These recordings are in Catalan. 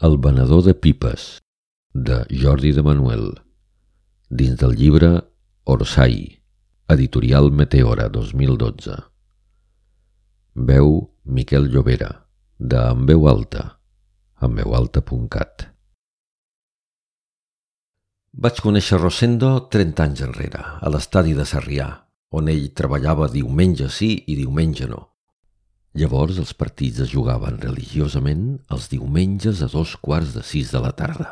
El venedor de pipes, de Jordi de Manuel, dins del llibre Orsai, editorial Meteora 2012. Veu Miquel Llobera, de En veu alta, enveualta.cat. Vaig conèixer Rosendo 30 anys enrere, a l'estadi de Sarrià, on ell treballava diumenge sí i diumenge no. Llavors els partits es jugaven religiosament els diumenges a dos quarts de sis de la tarda.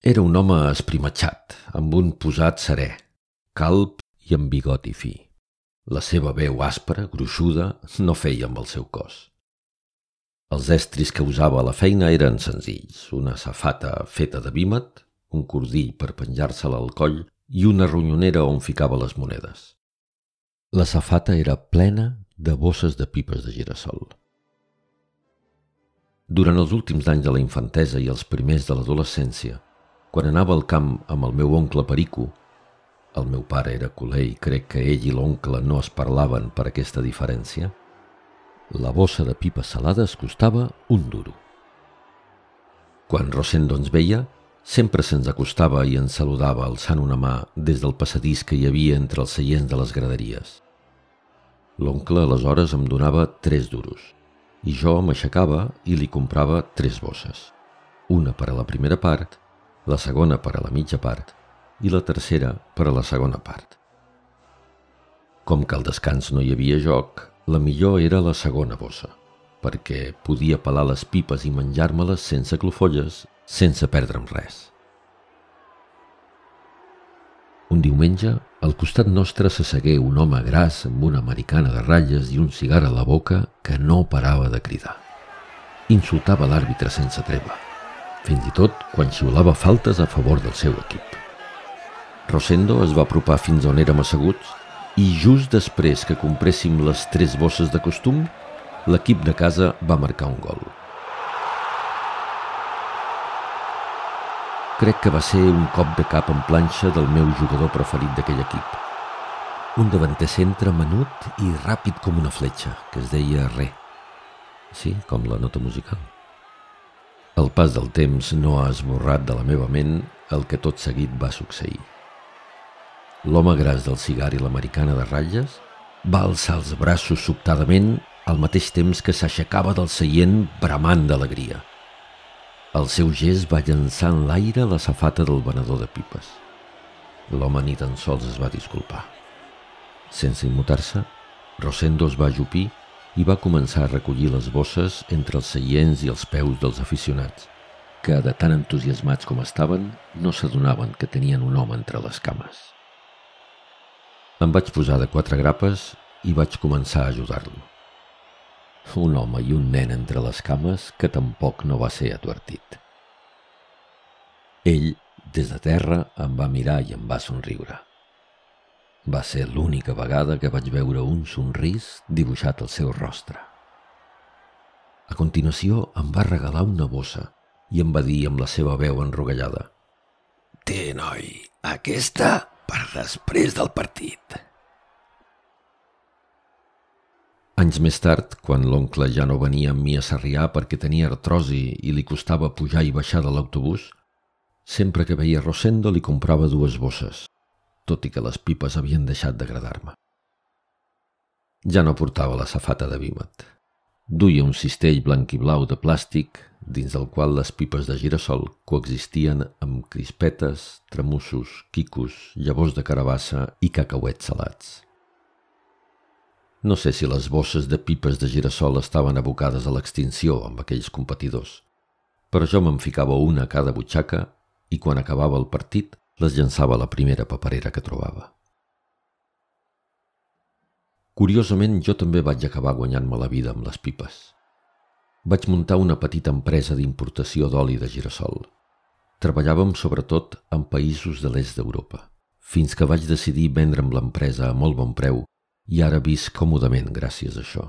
Era un home esprimatxat, amb un posat serè, calb i amb bigoti fi. La seva veu àspera, gruixuda, no feia amb el seu cos. Els estris que usava a la feina eren senzills, una safata feta de vímet, un cordill per penjar-se-la al coll i una ronyonera on ficava les monedes. La safata era plena de bosses de pipes de girassol. Durant els últims anys de la infantesa i els primers de l'adolescència, quan anava al camp amb el meu oncle Perico, el meu pare era culer i crec que ell i l'oncle no es parlaven per aquesta diferència, la bossa de pipes salades costava un duro. Quan Rosendo ens veia, sempre se'ns acostava i ens saludava alçant una mà des del passadís que hi havia entre els seients de les graderies. L'oncle aleshores em donava tres duros i jo m'aixecava i li comprava tres bosses. Una per a la primera part, la segona per a la mitja part i la tercera per a la segona part. Com que al descans no hi havia joc, la millor era la segona bossa, perquè podia pelar les pipes i menjar-me-les sense clofolles, sense perdre'm res. Un diumenge, al costat nostre s'assegué un home gras amb una americana de ratlles i un cigar a la boca que no parava de cridar. Insultava l'àrbitre sense treva, fins i tot quan xiulava faltes a favor del seu equip. Rosendo es va apropar fins on érem asseguts i just després que compréssim les tres bosses de costum, l'equip de casa va marcar un gol. Crec que va ser un cop de cap en planxa del meu jugador preferit d'aquell equip. Un davanter centre menut i ràpid com una fletxa, que es deia Re. Sí, com la nota musical. El pas del temps no ha esborrat de la meva ment el que tot seguit va succeir. L'home gras del cigar i l'americana de ratlles va alçar els braços sobtadament al mateix temps que s'aixecava del seient bramant d'alegria. El seu gest va llançar en l'aire la safata del venedor de pipes. L'home ni tan sols es va disculpar. Sense immutar-se, Rosendo es va ajupir i va començar a recollir les bosses entre els seients i els peus dels aficionats, que, de tan entusiasmats com estaven, no s'adonaven que tenien un home entre les cames. Em vaig posar de quatre grapes i vaig començar a ajudar-lo un home i un nen entre les cames que tampoc no va ser advertit. Ell, des de terra, em va mirar i em va somriure. Va ser l'única vegada que vaig veure un somrís dibuixat al seu rostre. A continuació em va regalar una bossa i em va dir amb la seva veu enrogallada «Té, noi, aquesta per després del partit». Anys més tard, quan l'oncle ja no venia amb mi a Sarrià perquè tenia artrosi i li costava pujar i baixar de l'autobús, sempre que veia Rosendo li comprava dues bosses, tot i que les pipes havien deixat d'agradar-me. Ja no portava la safata de vímet. Duia un cistell blanc i blau de plàstic dins del qual les pipes de girassol coexistien amb crispetes, tremussos, quicos, llavors de carabassa i cacauets salats. No sé si les bosses de pipes de girassol estaven abocades a l'extinció amb aquells competidors, però jo me'n ficava una a cada butxaca i quan acabava el partit les llançava a la primera paperera que trobava. Curiosament, jo també vaig acabar guanyant-me la vida amb les pipes. Vaig muntar una petita empresa d'importació d'oli de girassol. Treballàvem sobretot en països de l'est d'Europa, fins que vaig decidir vendre'm l'empresa a molt bon preu i ara visc còmodament gràcies a això.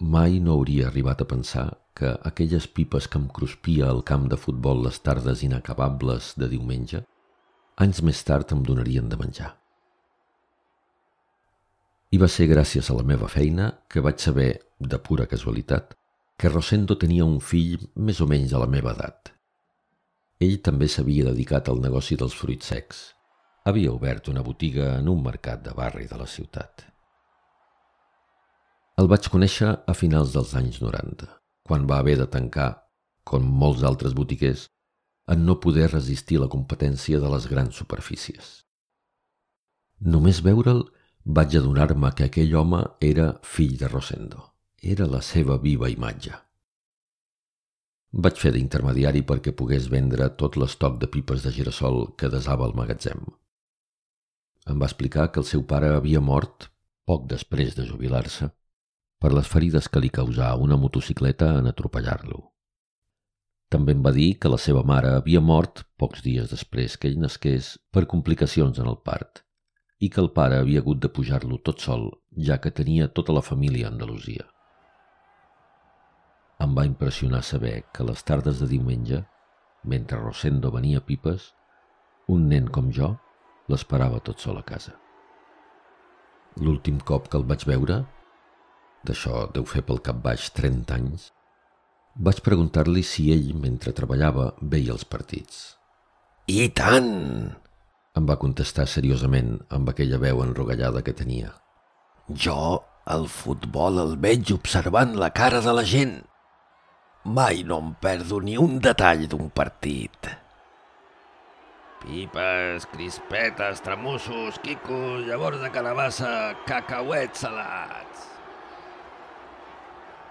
Mai no hauria arribat a pensar que aquelles pipes que em cruspia al camp de futbol les tardes inacabables de diumenge, anys més tard em donarien de menjar. I va ser gràcies a la meva feina que vaig saber, de pura casualitat, que Rosendo tenia un fill més o menys de la meva edat. Ell també s'havia dedicat al negoci dels fruits secs. Havia obert una botiga en un mercat de barri de la ciutat. El vaig conèixer a finals dels anys 90, quan va haver de tancar, com molts altres botiguers, en no poder resistir la competència de les grans superfícies. Només veure'l vaig adonar-me que aquell home era fill de Rosendo. Era la seva viva imatge. Vaig fer d'intermediari perquè pogués vendre tot l'estoc de pipes de girassol que desava al magatzem. Em va explicar que el seu pare havia mort poc després de jubilar-se per les ferides que li causà una motocicleta en atropellar-lo. També em va dir que la seva mare havia mort pocs dies després que ell nasqués per complicacions en el part i que el pare havia hagut de pujar-lo tot sol, ja que tenia tota la família a Andalusia. Em va impressionar saber que les tardes de diumenge, mentre Rosendo venia pipes, un nen com jo l'esperava tot sol a casa. L'últim cop que el vaig veure, d'això deu fer pel cap baix 30 anys, vaig preguntar-li si ell, mentre treballava, veia els partits. I tant! Em va contestar seriosament amb aquella veu enrogallada que tenia. Jo, el futbol el veig observant la cara de la gent. Mai no em perdo ni un detall d'un partit. Pipes, crispetes, tramussos, quicos, llavors de calabassa, cacauets salats.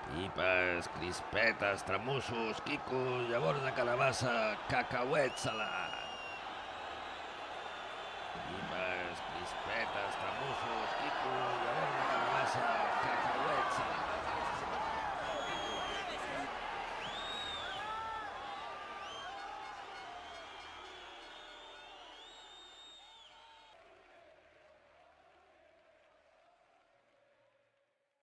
Pipes, crispetes, tramussos, quicos, llavors de calabassa, cacauets salats. Pipes, crispetes, tramussos, quicos,